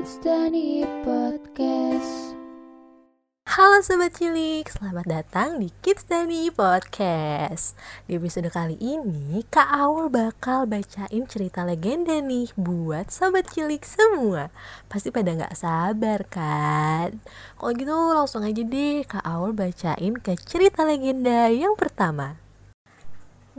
Kids Dani Podcast. Halo Sobat Cilik, selamat datang di Kids Dani Podcast Di episode kali ini, Kak Aul bakal bacain cerita legenda nih buat Sobat Cilik semua Pasti pada gak sabar kan? Kalau gitu langsung aja deh Kak Aul bacain ke cerita legenda yang pertama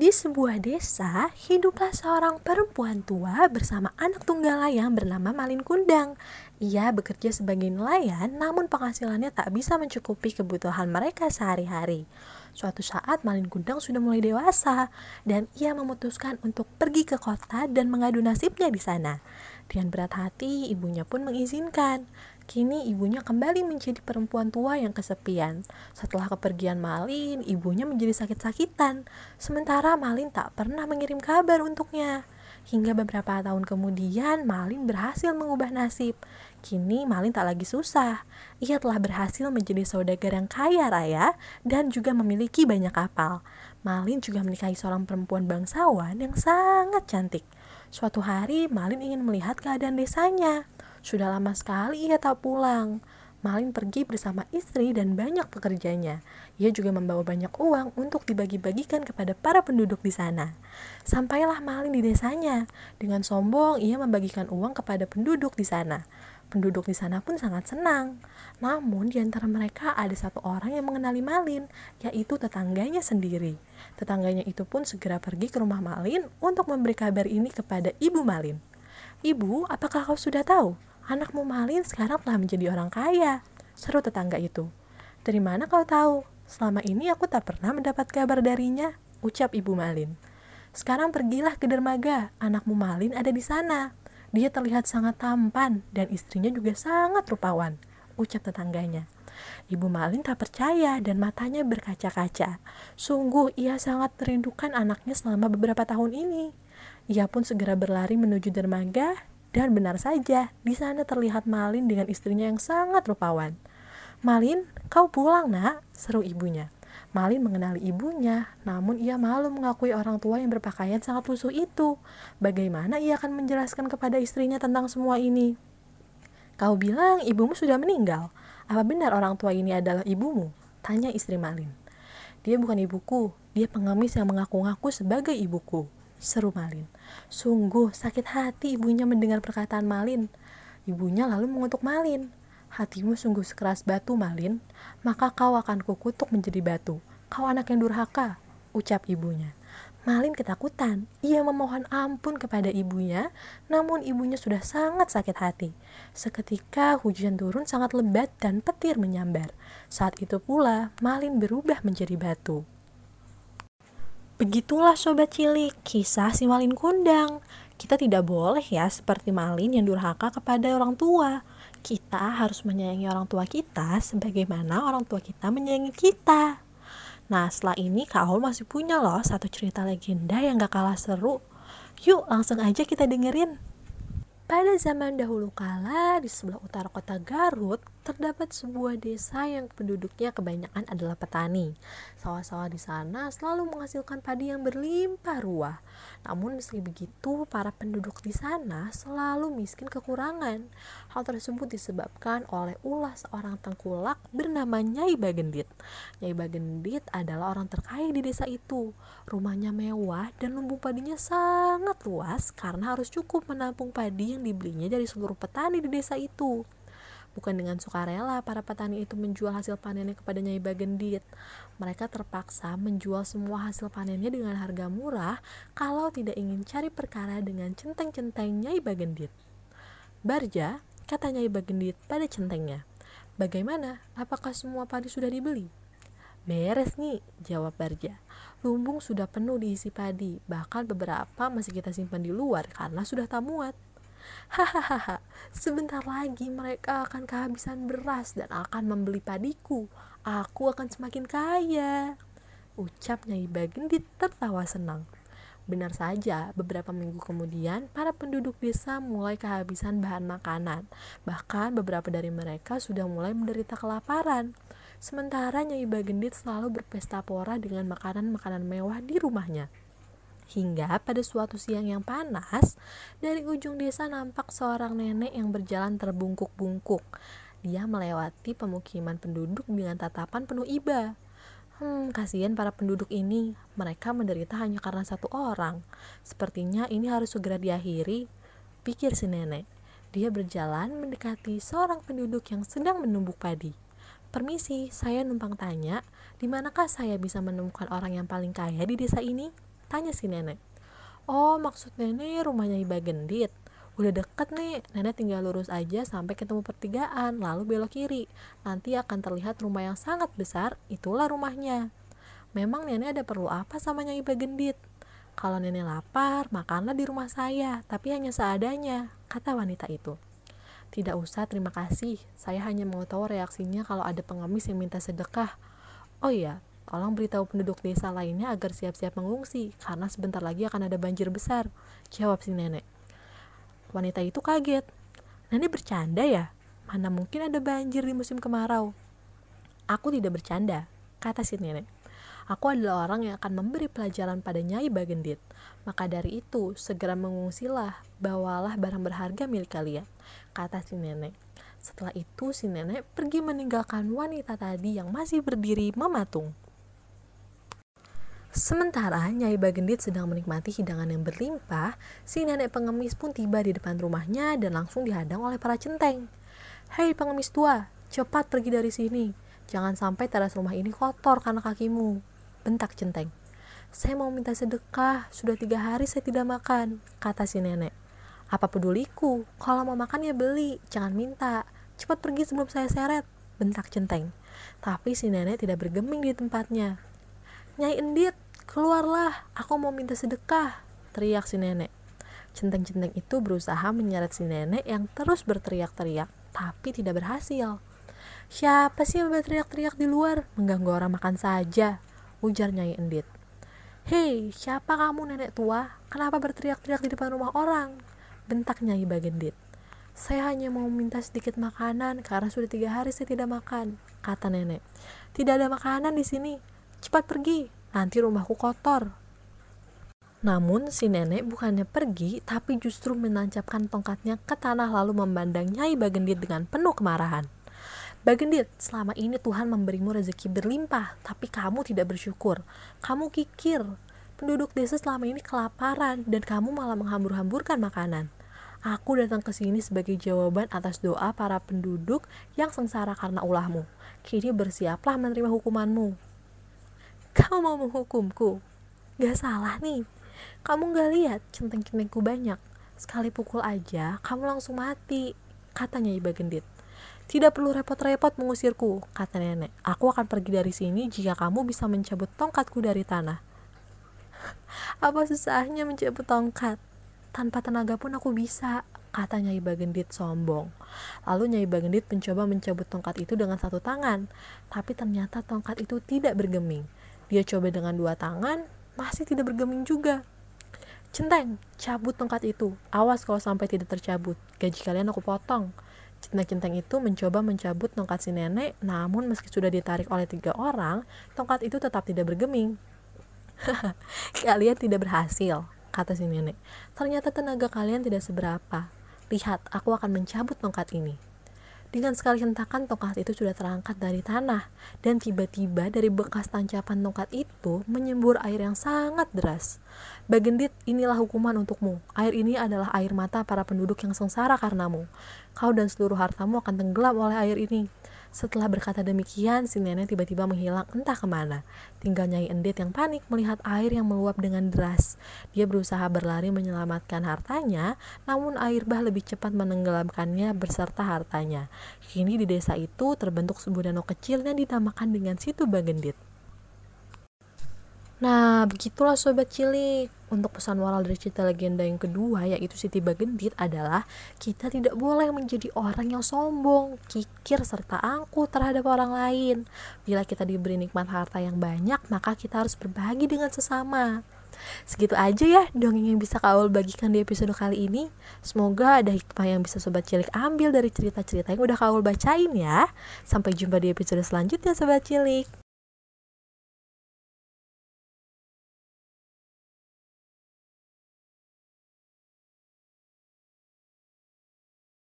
di sebuah desa, hiduplah seorang perempuan tua bersama anak tunggal yang bernama Malin Kundang. Ia bekerja sebagai nelayan, namun penghasilannya tak bisa mencukupi kebutuhan mereka sehari-hari. Suatu saat Malin Kundang sudah mulai dewasa dan ia memutuskan untuk pergi ke kota dan mengadu nasibnya di sana. Dengan berat hati, ibunya pun mengizinkan. Kini ibunya kembali menjadi perempuan tua yang kesepian. Setelah kepergian Malin, ibunya menjadi sakit-sakitan. Sementara Malin tak pernah mengirim kabar untuknya. Hingga beberapa tahun kemudian, Malin berhasil mengubah nasib. Kini Malin tak lagi susah. Ia telah berhasil menjadi saudagar yang kaya raya dan juga memiliki banyak kapal. Malin juga menikahi seorang perempuan bangsawan yang sangat cantik. Suatu hari, Malin ingin melihat keadaan desanya. Sudah lama sekali ia tak pulang. Malin pergi bersama istri dan banyak pekerjanya. Ia juga membawa banyak uang untuk dibagi-bagikan kepada para penduduk di sana. Sampailah Malin di desanya. Dengan sombong, ia membagikan uang kepada penduduk di sana. Penduduk di sana pun sangat senang. Namun di antara mereka ada satu orang yang mengenali Malin, yaitu tetangganya sendiri. Tetangganya itu pun segera pergi ke rumah Malin untuk memberi kabar ini kepada ibu Malin. Ibu, apakah kau sudah tahu? Anakmu Malin sekarang telah menjadi orang kaya. Seru tetangga itu. Dari mana kau tahu? Selama ini aku tak pernah mendapat kabar darinya, ucap ibu Malin. Sekarang pergilah ke dermaga, anakmu Malin ada di sana. Dia terlihat sangat tampan dan istrinya juga sangat rupawan, ucap tetangganya. Ibu Malin tak percaya dan matanya berkaca-kaca. Sungguh ia sangat merindukan anaknya selama beberapa tahun ini. Ia pun segera berlari menuju dermaga dan benar saja, di sana terlihat Malin dengan istrinya yang sangat rupawan. Malin, kau pulang nak, seru ibunya. Malin mengenali ibunya, namun ia malu mengakui orang tua yang berpakaian sangat lusuh itu. Bagaimana ia akan menjelaskan kepada istrinya tentang semua ini? Kau bilang ibumu sudah meninggal. Apa benar orang tua ini adalah ibumu? Tanya istri Malin. Dia bukan ibuku, dia pengemis yang mengaku-ngaku sebagai ibuku seru Malin. Sungguh sakit hati ibunya mendengar perkataan Malin. Ibunya lalu mengutuk Malin. Hatimu sungguh sekeras batu, Malin. Maka kau akan kukutuk menjadi batu. Kau anak yang durhaka, ucap ibunya. Malin ketakutan. Ia memohon ampun kepada ibunya, namun ibunya sudah sangat sakit hati. Seketika hujan turun sangat lebat dan petir menyambar. Saat itu pula Malin berubah menjadi batu. Begitulah sobat cilik, kisah si Malin Kundang. Kita tidak boleh ya seperti Malin yang durhaka kepada orang tua. Kita harus menyayangi orang tua kita sebagaimana orang tua kita menyayangi kita. Nah setelah ini Kak Aul masih punya loh satu cerita legenda yang gak kalah seru. Yuk langsung aja kita dengerin. Pada zaman dahulu kala, di sebelah utara kota Garut, terdapat sebuah desa yang penduduknya kebanyakan adalah petani. Sawah-sawah di sana selalu menghasilkan padi yang berlimpah ruah. Namun meski begitu, para penduduk di sana selalu miskin kekurangan. Hal tersebut disebabkan oleh ulah seorang tengkulak bernama Nyai Bagendit. Nyai Bagendit adalah orang terkaya di desa itu. Rumahnya mewah dan lumbung padinya sangat luas karena harus cukup menampung padi yang dibelinya dari seluruh petani di desa itu. Bukan dengan sukarela para petani itu menjual hasil panennya kepada Nyai Bagendit. Mereka terpaksa menjual semua hasil panennya dengan harga murah kalau tidak ingin cari perkara dengan centeng-centeng Nyai Bagendit. Barja, kata Nyai Bagendit pada centengnya. Bagaimana? Apakah semua padi sudah dibeli? Beres nih, jawab Barja. Lumbung sudah penuh diisi padi, bahkan beberapa masih kita simpan di luar karena sudah tak muat. Hahaha, sebentar lagi mereka akan kehabisan beras dan akan membeli padiku. Aku akan semakin kaya. Ucap Nyai Bagendit tertawa senang. Benar saja, beberapa minggu kemudian, para penduduk desa mulai kehabisan bahan makanan. Bahkan beberapa dari mereka sudah mulai menderita kelaparan. Sementara Nyai Bagendit selalu berpesta pora dengan makanan-makanan mewah di rumahnya. Hingga pada suatu siang yang panas, dari ujung desa nampak seorang nenek yang berjalan terbungkuk-bungkuk. Dia melewati pemukiman penduduk dengan tatapan penuh iba. Hmm, kasihan para penduduk ini. Mereka menderita hanya karena satu orang. Sepertinya ini harus segera diakhiri, pikir si nenek. Dia berjalan mendekati seorang penduduk yang sedang menumbuk padi. Permisi, saya numpang tanya, di manakah saya bisa menemukan orang yang paling kaya di desa ini? Tanya si nenek. Oh, maksud nenek rumahnya Iba Gendit. Udah deket nih, nenek tinggal lurus aja sampai ketemu pertigaan, lalu belok kiri. Nanti akan terlihat rumah yang sangat besar, itulah rumahnya. Memang nenek ada perlu apa sama Nyai Gendit? Kalau nenek lapar, makanlah di rumah saya, tapi hanya seadanya, kata wanita itu. Tidak usah, terima kasih. Saya hanya mau tahu reaksinya kalau ada pengemis yang minta sedekah. Oh iya, Tolong beritahu penduduk desa lainnya agar siap-siap mengungsi, karena sebentar lagi akan ada banjir besar. Jawab si nenek. Wanita itu kaget. Nenek bercanda ya? Mana mungkin ada banjir di musim kemarau? Aku tidak bercanda, kata si nenek. Aku adalah orang yang akan memberi pelajaran pada Nyai Bagendit. Maka dari itu, segera mengungsilah, bawalah barang berharga milik kalian, kata si nenek. Setelah itu, si nenek pergi meninggalkan wanita tadi yang masih berdiri mematung. Sementara Nyai Bagendit sedang menikmati hidangan yang berlimpah, si nenek pengemis pun tiba di depan rumahnya dan langsung dihadang oleh para centeng. Hei pengemis tua, cepat pergi dari sini. Jangan sampai teras rumah ini kotor karena kakimu. Bentak centeng. Saya mau minta sedekah, sudah tiga hari saya tidak makan, kata si nenek. Apa peduliku, kalau mau makan ya beli, jangan minta. Cepat pergi sebelum saya seret, bentak centeng. Tapi si nenek tidak bergeming di tempatnya. Nyai Endit, keluarlah, aku mau minta sedekah, teriak si nenek. Centeng-centeng itu berusaha menyeret si nenek yang terus berteriak-teriak, tapi tidak berhasil. Siapa sih yang berteriak-teriak di luar? Mengganggu orang makan saja, ujar Nyai Endit. Hei, siapa kamu nenek tua? Kenapa berteriak-teriak di depan rumah orang? Bentak Nyai Bagendit. Saya hanya mau minta sedikit makanan karena sudah tiga hari saya tidak makan, kata nenek. Tidak ada makanan di sini, Cepat pergi, nanti rumahku kotor. Namun si nenek bukannya pergi, tapi justru menancapkan tongkatnya ke tanah lalu memandang Nyai Bagendit dengan penuh kemarahan. Bagendit, selama ini Tuhan memberimu rezeki berlimpah, tapi kamu tidak bersyukur. Kamu kikir. Penduduk desa selama ini kelaparan dan kamu malah menghambur-hamburkan makanan. Aku datang ke sini sebagai jawaban atas doa para penduduk yang sengsara karena ulahmu. Kini bersiaplah menerima hukumanmu. Kamu mau menghukumku? Gak salah nih. Kamu gak lihat centeng-centengku banyak. Sekali pukul aja, kamu langsung mati. Katanya Iba Gendit. Tidak perlu repot-repot mengusirku, kata nenek. Aku akan pergi dari sini jika kamu bisa mencabut tongkatku dari tanah. Apa susahnya mencabut tongkat? Tanpa tenaga pun aku bisa, kata Nyai Bagendit sombong. Lalu Nyai Bagendit mencoba mencabut tongkat itu dengan satu tangan, tapi ternyata tongkat itu tidak bergeming. Dia coba dengan dua tangan, masih tidak bergeming juga. Centeng, cabut tongkat itu. Awas kalau sampai tidak tercabut. Gaji kalian aku potong. Centeng-centeng itu mencoba mencabut tongkat si nenek, namun meski sudah ditarik oleh tiga orang, tongkat itu tetap tidak bergeming. kalian tidak berhasil, kata si nenek. Ternyata tenaga kalian tidak seberapa. Lihat, aku akan mencabut tongkat ini. Dengan sekali hentakan tongkat itu sudah terangkat dari tanah dan tiba-tiba dari bekas tancapan tongkat itu menyembur air yang sangat deras. Bagendit, inilah hukuman untukmu. Air ini adalah air mata para penduduk yang sengsara karenamu. Kau dan seluruh hartamu akan tenggelam oleh air ini. Setelah berkata demikian, si nenek tiba-tiba menghilang entah ke mana. Tinggal Nyai Endit yang panik melihat air yang meluap dengan deras. Dia berusaha berlari menyelamatkan hartanya, namun air bah lebih cepat menenggelamkannya berserta hartanya. Kini di desa itu terbentuk sebuah danau kecil yang dinamakan dengan Situ Bagendit. Nah, begitulah sobat cilik. Untuk pesan moral dari cerita legenda yang kedua yaitu Siti Bagendit adalah kita tidak boleh menjadi orang yang sombong, kikir serta angkuh terhadap orang lain. Bila kita diberi nikmat harta yang banyak, maka kita harus berbagi dengan sesama. Segitu aja ya dongeng yang bisa Kaul bagikan di episode kali ini. Semoga ada hikmah yang bisa Sobat Cilik ambil dari cerita-cerita yang udah Kaul bacain ya. Sampai jumpa di episode selanjutnya Sobat Cilik.